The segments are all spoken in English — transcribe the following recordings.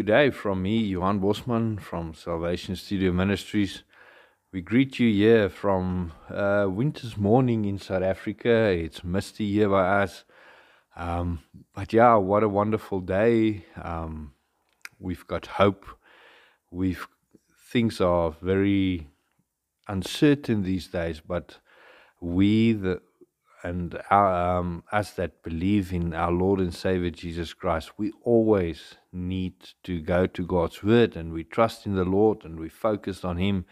Good day from me, Johan Bosman from Salvation Studio Ministries. We greet you here from uh, winter's morning in South Africa. It's misty here by us. Um, but yeah, what a wonderful day. Um, we've got hope. We've things are very uncertain these days, but we the and our, um, us that believe in our Lord and Savior Jesus Christ, we always need to go to God's Word and we trust in the Lord and we focus on Him.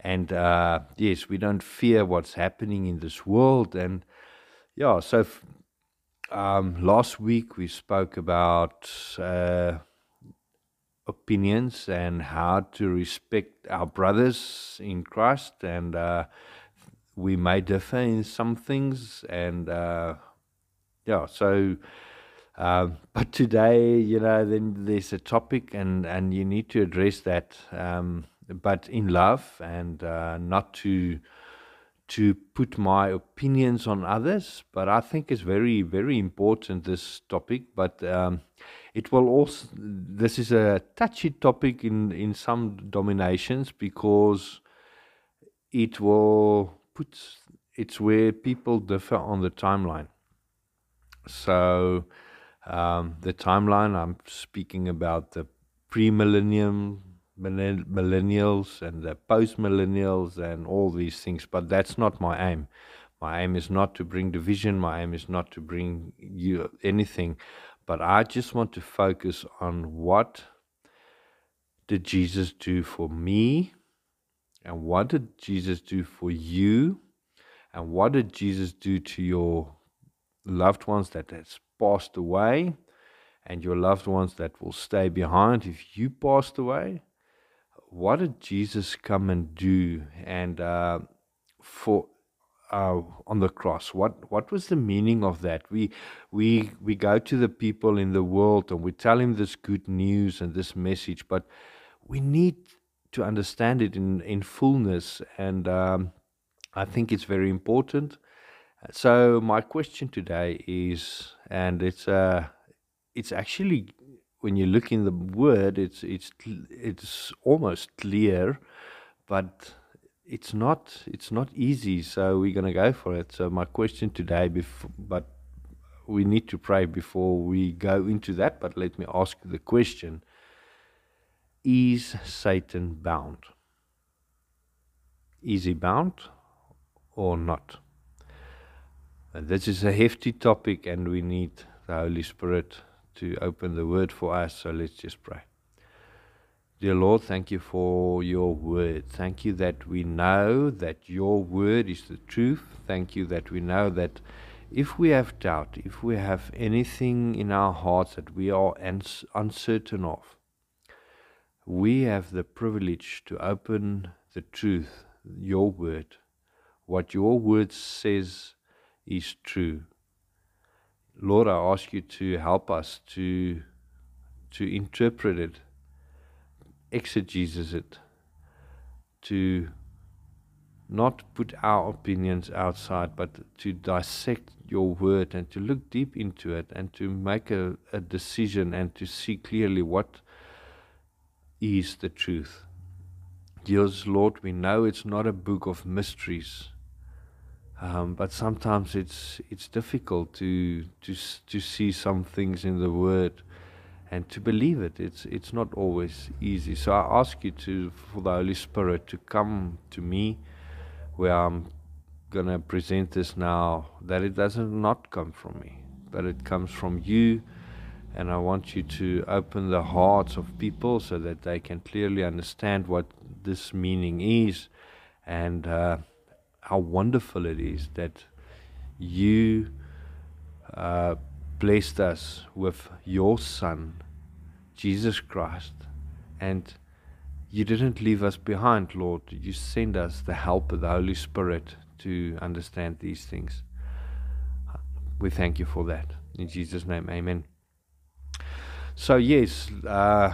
And uh, yes, we don't fear what's happening in this world. And yeah, so f- um, last week we spoke about uh, opinions and how to respect our brothers in Christ and. Uh, we may differ in some things, and uh, yeah, so. Uh, but today, you know, then there's a topic, and and you need to address that, um, but in love and uh, not to to put my opinions on others. But I think it's very very important this topic. But um, it will also this is a touchy topic in in some dominations because it will puts it's where people differ on the timeline. So um, the timeline I'm speaking about the pre-millennium millennials and the post-millennials and all these things, but that's not my aim. My aim is not to bring division. My aim is not to bring you anything, but I just want to focus on what did Jesus do for me and what did Jesus do for you? And what did Jesus do to your loved ones that has passed away and your loved ones that will stay behind if you passed away? What did Jesus come and do and uh, for uh, on the cross? What what was the meaning of that? We we we go to the people in the world and we tell him this good news and this message, but we need to understand it in, in fullness. And um, I think it's very important. So my question today is, and it's uh, it's actually when you look in the word, it's it's it's almost clear, but it's not it's not easy. So we're gonna go for it. So my question today, before, but we need to pray before we go into that. But let me ask the question: is Satan bound? Is he bound or not? And this is a hefty topic, and we need the Holy Spirit to open the word for us. So let's just pray. Dear Lord, thank you for your word. Thank you that we know that your word is the truth. Thank you that we know that if we have doubt, if we have anything in our hearts that we are uncertain of, we have the privilege to open the truth, your word. What your word says is true. Lord, I ask you to help us to, to interpret it, exegesis it, to not put our opinions outside, but to dissect your word and to look deep into it and to make a, a decision and to see clearly what is the truth. Dears Lord, we know it's not a book of mysteries, um, but sometimes it's it's difficult to to to see some things in the Word and to believe it. It's it's not always easy. So I ask you to for the Holy Spirit to come to me, where I'm gonna present this now. That it doesn't not come from me, but it comes from you and I want you to open the hearts of people so that they can clearly understand what this meaning is and uh, how wonderful it is that you uh, blessed us with your Son, Jesus Christ, and you didn't leave us behind, Lord. You sent us the help of the Holy Spirit to understand these things. We thank you for that. In Jesus' name, amen. So yes, uh,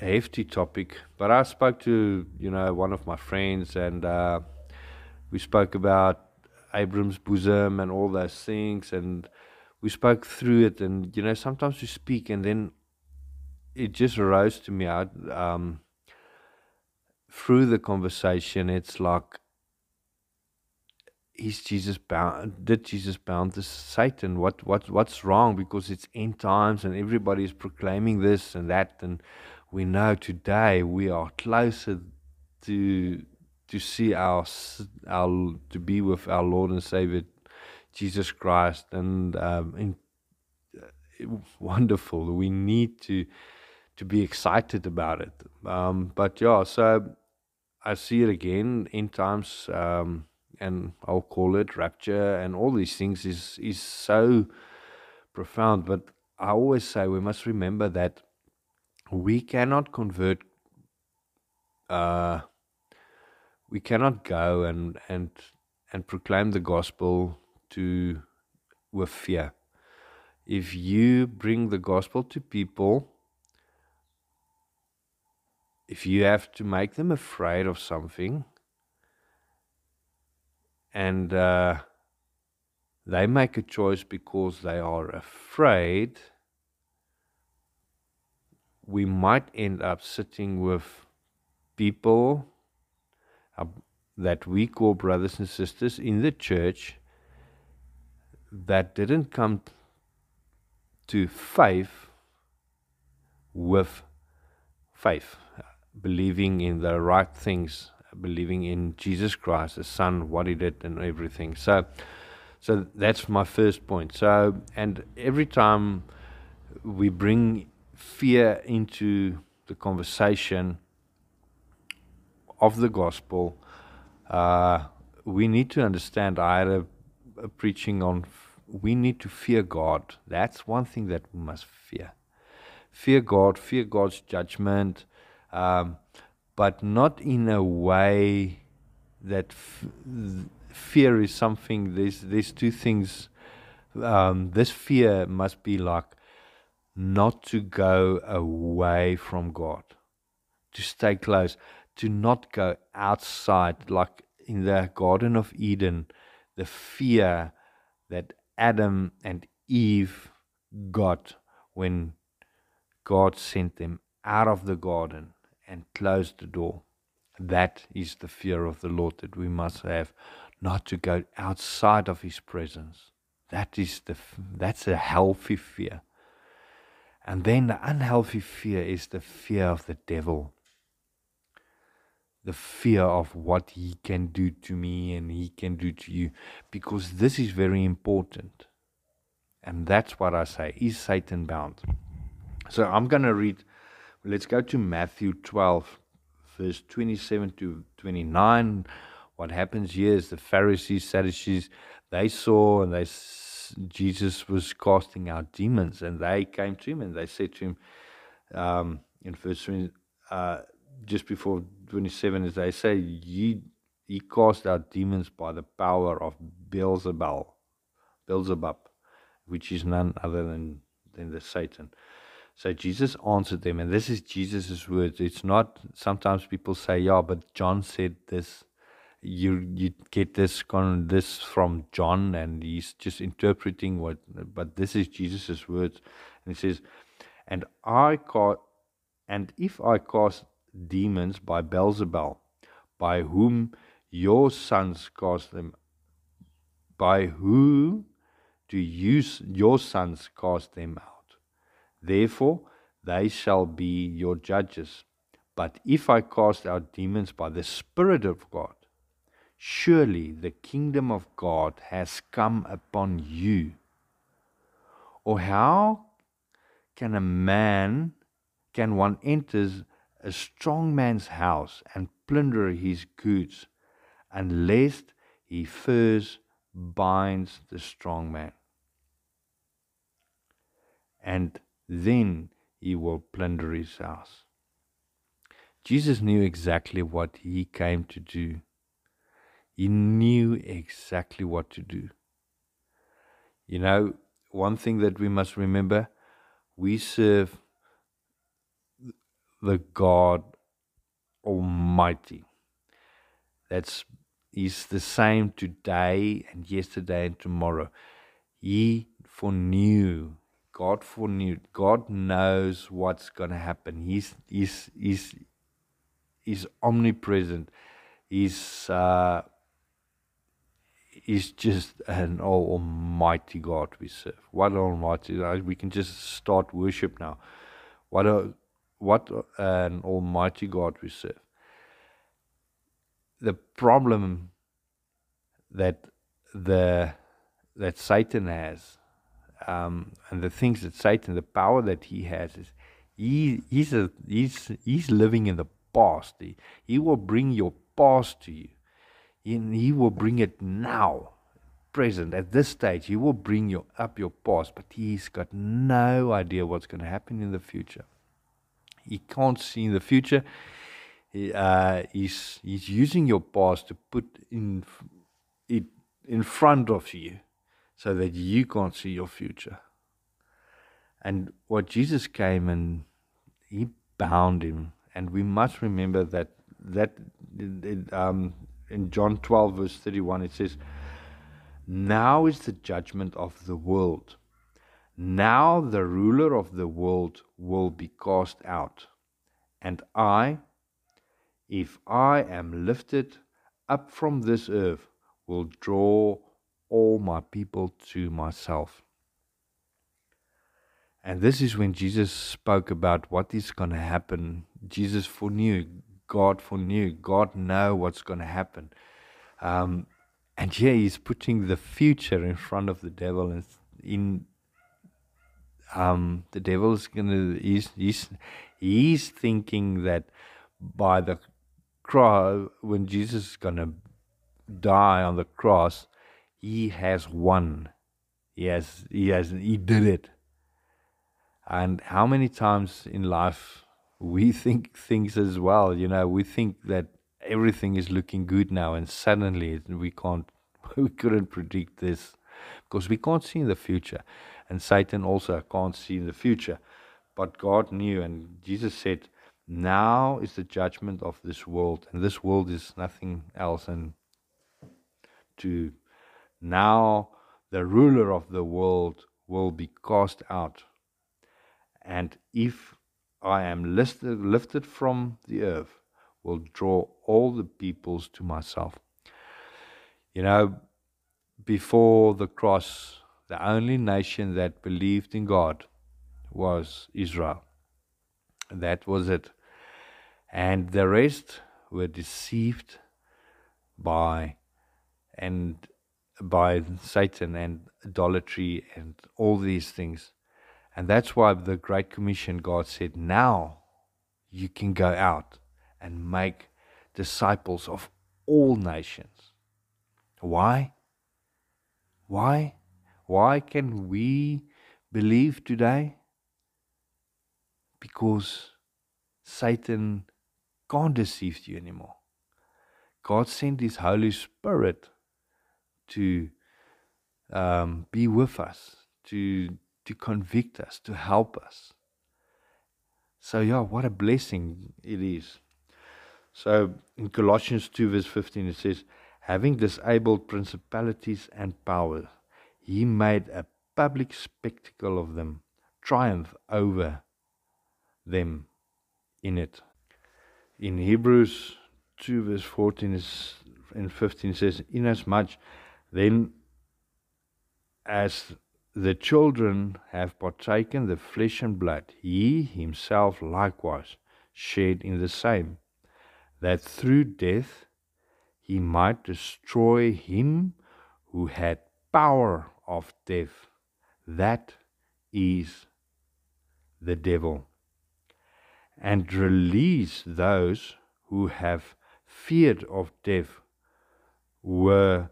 a hefty topic. But I spoke to you know one of my friends, and uh, we spoke about Abraham's bosom and all those things, and we spoke through it. And you know sometimes we speak, and then it just arose to me out um, through the conversation. It's like, is Jesus bound? Did Jesus bound to Satan? What what what's wrong? Because it's end times and everybody is proclaiming this and that, and we know today we are closer to to see our our to be with our Lord and Savior Jesus Christ, and um, uh, wonderful. We need to to be excited about it. Um, but yeah, so I see it again in times, um, and I'll call it rapture, and all these things is is so profound. But I always say we must remember that we cannot convert. Uh, we cannot go and and and proclaim the gospel to with fear. If you bring the gospel to people, if you have to make them afraid of something, and uh, they make a choice because they are afraid, we might end up sitting with people uh, that we call brothers and sisters in the church that didn't come to faith with faith, believing in the right things, believing in Jesus Christ, the Son, what He did, and everything. So, so that's my first point. So, and every time we bring fear into the conversation of the gospel, uh, we need to understand. I had a, a preaching on we need to fear God. That's one thing that we must fear. Fear God, fear God's judgment, um, but not in a way that f- fear is something. There's there's two things. Um, this fear must be like not to go away from God, to stay close, to not go outside, like in the Garden of Eden, the fear that Adam and Eve got when God sent them out of the garden and close the door. That is the fear of the Lord that we must have, not to go outside of His presence. That is the that's a healthy fear. And then the unhealthy fear is the fear of the devil. The fear of what he can do to me and he can do to you. Because this is very important. And that's what I say. Is Satan bound? So I'm going to read, let's go to Matthew 12, verse 27 to 29. What happens here is the Pharisees, Sadducees, they saw and they Jesus was casting out demons, and they came to him and they said to him um, in verse 20, uh, just before 27, as they say, ye, he cast out demons by the power of Beelzebub, Beelzebub, which is none other than, than the Satan. So Jesus answered them, and this is Jesus' words. It's not, sometimes people say, yeah, but John said this you you get this con this from John, and he's just interpreting what. But this is Jesus's words, and he says, "And I cast, and if I cast demons by Beelzebul, by whom your sons cast them, by who do you your sons cast them? Therefore they shall be your judges. But if I cast out demons by the Spirit of God." Surely the kingdom of God has come upon you. Or how can a man, can one enter a strong man's house and plunder his goods unless he first binds the strong man? And then he will plunder his house. Jesus knew exactly what he came to do he knew exactly what to do. You know, one thing that we must remember we serve the God Almighty. That's He's the same today and yesterday and tomorrow. He foreknew God foreknew. God knows what's going to happen. He's, he's, he's, he's omnipresent. He's, uh, he's just an almighty God we serve. What almighty! We can just start worship now. What a what an almighty God we serve. The problem that the that Satan has, um, and the things that Satan, the power that he has, is he he's a, he's he's living in the past. He, he will bring your past to you. And he will bring it now, present, at this stage. He will bring you up your past, but he's got no idea what's going to happen in the future. He can't see in the future. He, uh, he's, he's using your past to put in it in front of you so that you can't see your future. And what Jesus came and he bound him. And we must remember that that um, in John 12, verse 31, it says, Now is the judgment of the world. Now the ruler of the world will be cast out. And I, if I am lifted up from this earth, will draw all my people to myself. And this is when Jesus spoke about what is going to happen. Jesus foreknew God foreknew. God know what's going to happen. Um, and yeah, he's putting the future in front of the devil, and in um, the devil's gonna he's he's he's thinking that by the cross, when Jesus is gonna die on the cross, he has won. He has he has he did it. And how many times in life we think things as well. You know, we think that everything is looking good now, and suddenly we can't, we couldn't predict this because we can't see in the future, and Satan also can't see in the future, but God knew, and Jesus said, "Now is the judgment of this world, and this world is nothing else, and to now the ruler of the world will be cast out." And if I am lifted, lifted from the earth, will draw all the peoples to myself. You know, before the cross, the only nation that believed in God was Israel. That was it. And the rest were deceived by and by Satan and idolatry and all these things. And that's why the Great Commission, God said, now you can go out and make disciples of all nations. Why? Why? Why can we believe today? Because Satan can't deceive you anymore. God sent His Holy Spirit to um, be with us, to to convict us, to help us. So, yeah, what a blessing it is. So, in Colossians 2, verse 15, it says, Having disabled principalities and powers, he made a public spectacle of them, triumph over them in it. In Hebrews 2, verse 14 is, and 15 says, Inasmuch then as the children have partaken the flesh and blood, he himself likewise shared in the same, that through death he might destroy him who had power of death, that is the devil, and release those who have feared of death, were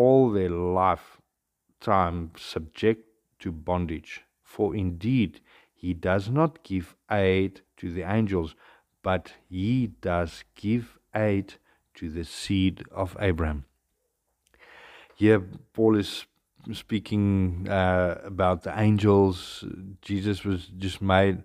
all their life time subject to bondage. For indeed, he does not give aid to the angels, but he does give aid to the seed of Abraham. Here, Paul is speaking uh, about the angels. Jesus was just made,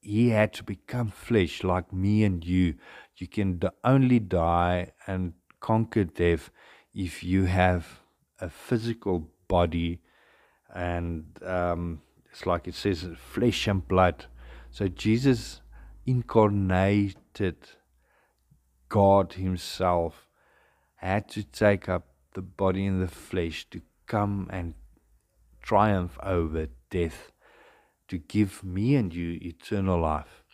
he had to become flesh like me and you. You can only die and conquer death if you have a physical body and um, it's like it says flesh and blood. So Jesus incarnated God Himself had to take up the body and the flesh to come and triumph over death, to give me and you eternal life.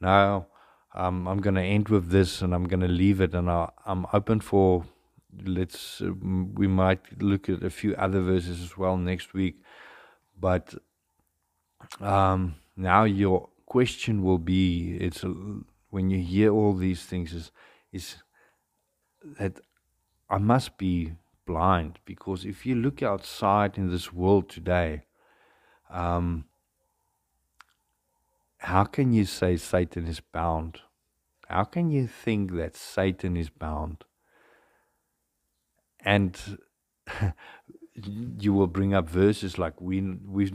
Now, um, I'm going to end with this and I'm going to leave it, and I, am open for let's uh, we might look at a few other verses as well next week but um, now your question will be it's a, when you hear all these things is is that I must be blind because if you look outside in this world today, um, how can you say Satan is bound? How can you think that Satan is bound? And you will bring up verses like we we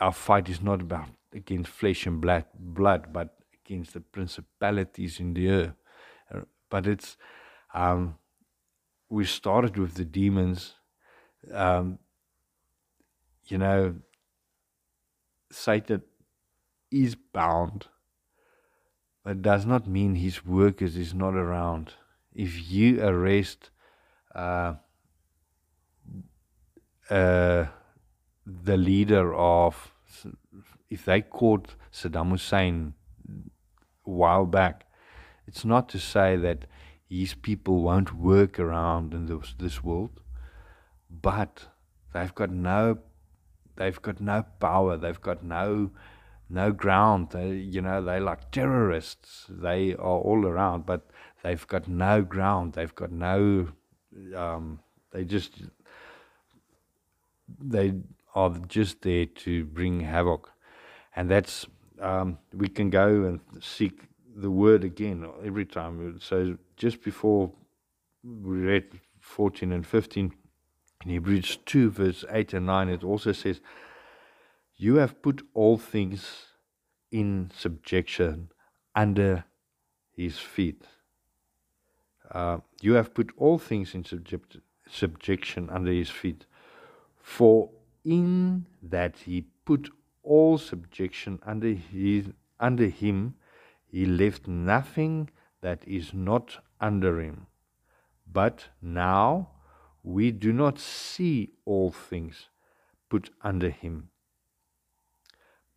our fight is not about against flesh and blood, blood but against the principalities in the earth. But it's um, we started with the demons. Um, you know, Satan is bound, but does not mean his workers is not around. If you arrest uh, uh, the leader of, if they caught Saddam Hussein a while back, it's not to say that his people won't work around in this, this world, but they've got no, they've got no power. They've got no, no ground. They, you know, they're like terrorists. They are all around, but they've got no ground. They've got no. Um, they just they are just there to bring havoc, and that's um, we can go and seek the word again every time. So just before we read 14 and 15 in Hebrews 2, verse 8 and 9, it also says, You have put all things in subjection under his feet. Uh, you have put all things in subject, subjection under his feet. For in that he put all subjection under, his, under him, he left nothing that is not under him. But now we do not see all things put under him.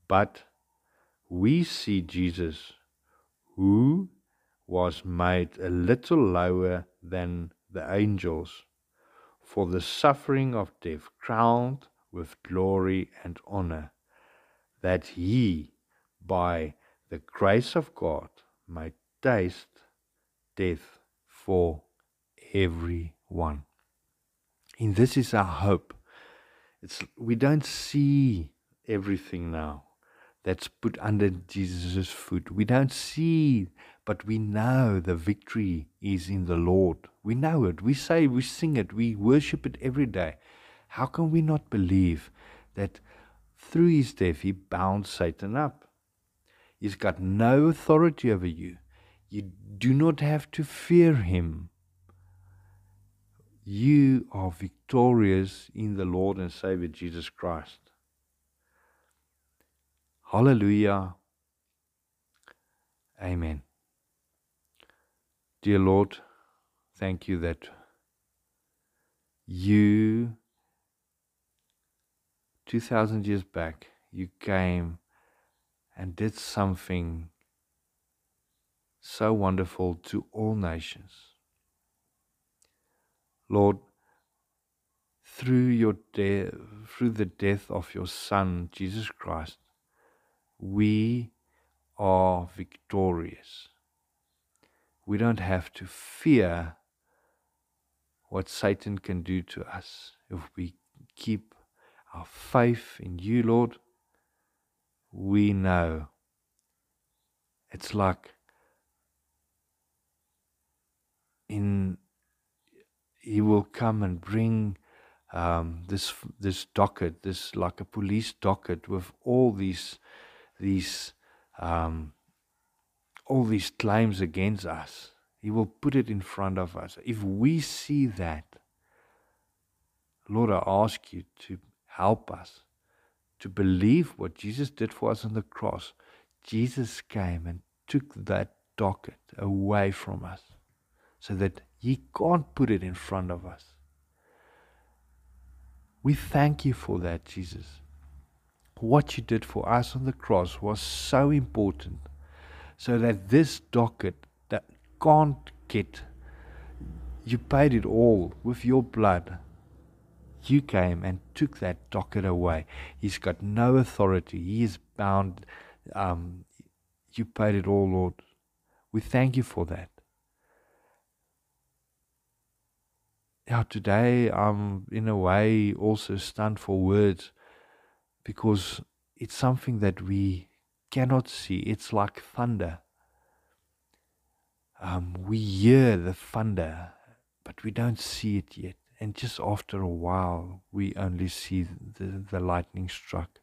But we see Jesus, who was made a little lower than the angels for the suffering of death, crowned with glory and honor, that he, by the grace of God, might taste death for everyone. And this is our hope. It's, we don't see everything now that's put under Jesus' foot. We don't see, but we know the victory is in the Lord. We know it. We say, we sing it, we worship it every day. How can we not believe that through his death he bound Satan up? He's got no authority over you. You do not have to fear him. You are victorious in the Lord and Savior Jesus Christ. Hallelujah. Amen. Dear Lord, thank you that you, 2,000 years back, you came and did something so wonderful to all nations. Lord, through your death, through the death of your Son, Jesus Christ, we are victorious. We don't have to fear what Satan can do to us if we keep our faith in you, Lord. We know it's like in he will come and bring um, this this docket, this like a police docket with all these these um, all these claims against us. He will put it in front of us. If we see that, Lord, I ask you to help us to believe what Jesus did for us on the cross, Jesus came and took that docket away from us so that He can't put it in front of us. We thank you for that, Jesus. What you did for us on the cross was so important so that this docket that can't get, you paid it all with your blood. You came and took that docket away. He's got no authority. He is bound. Um, you paid it all, Lord. We thank you for that. Now, today I'm in a way also stunned for words because it's something that we cannot see. It's like thunder. Um, we hear the thunder, but we don't see it yet. And just after a while, we only see the, the lightning struck.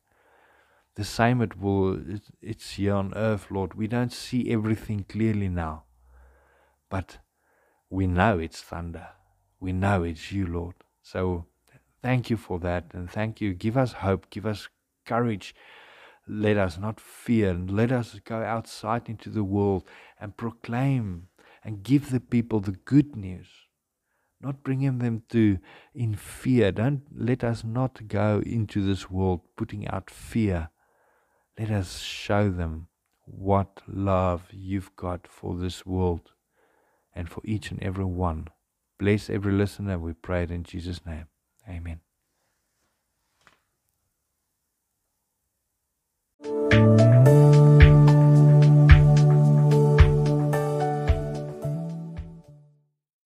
The same it will, it's here on earth, Lord. We don't see everything clearly now, but we know it's thunder. We know it's you, Lord. So thank you for that. And thank you. Give us hope. Give us courage. Let us not fear. And let us go outside into the world and proclaim and give the people the good news not bringing them to in fear. Don't let us not go into this world putting out fear. Let us show them what love you've got for this world and for each and every one. Bless every listener. We pray it in Jesus' name. Amen. Thank you.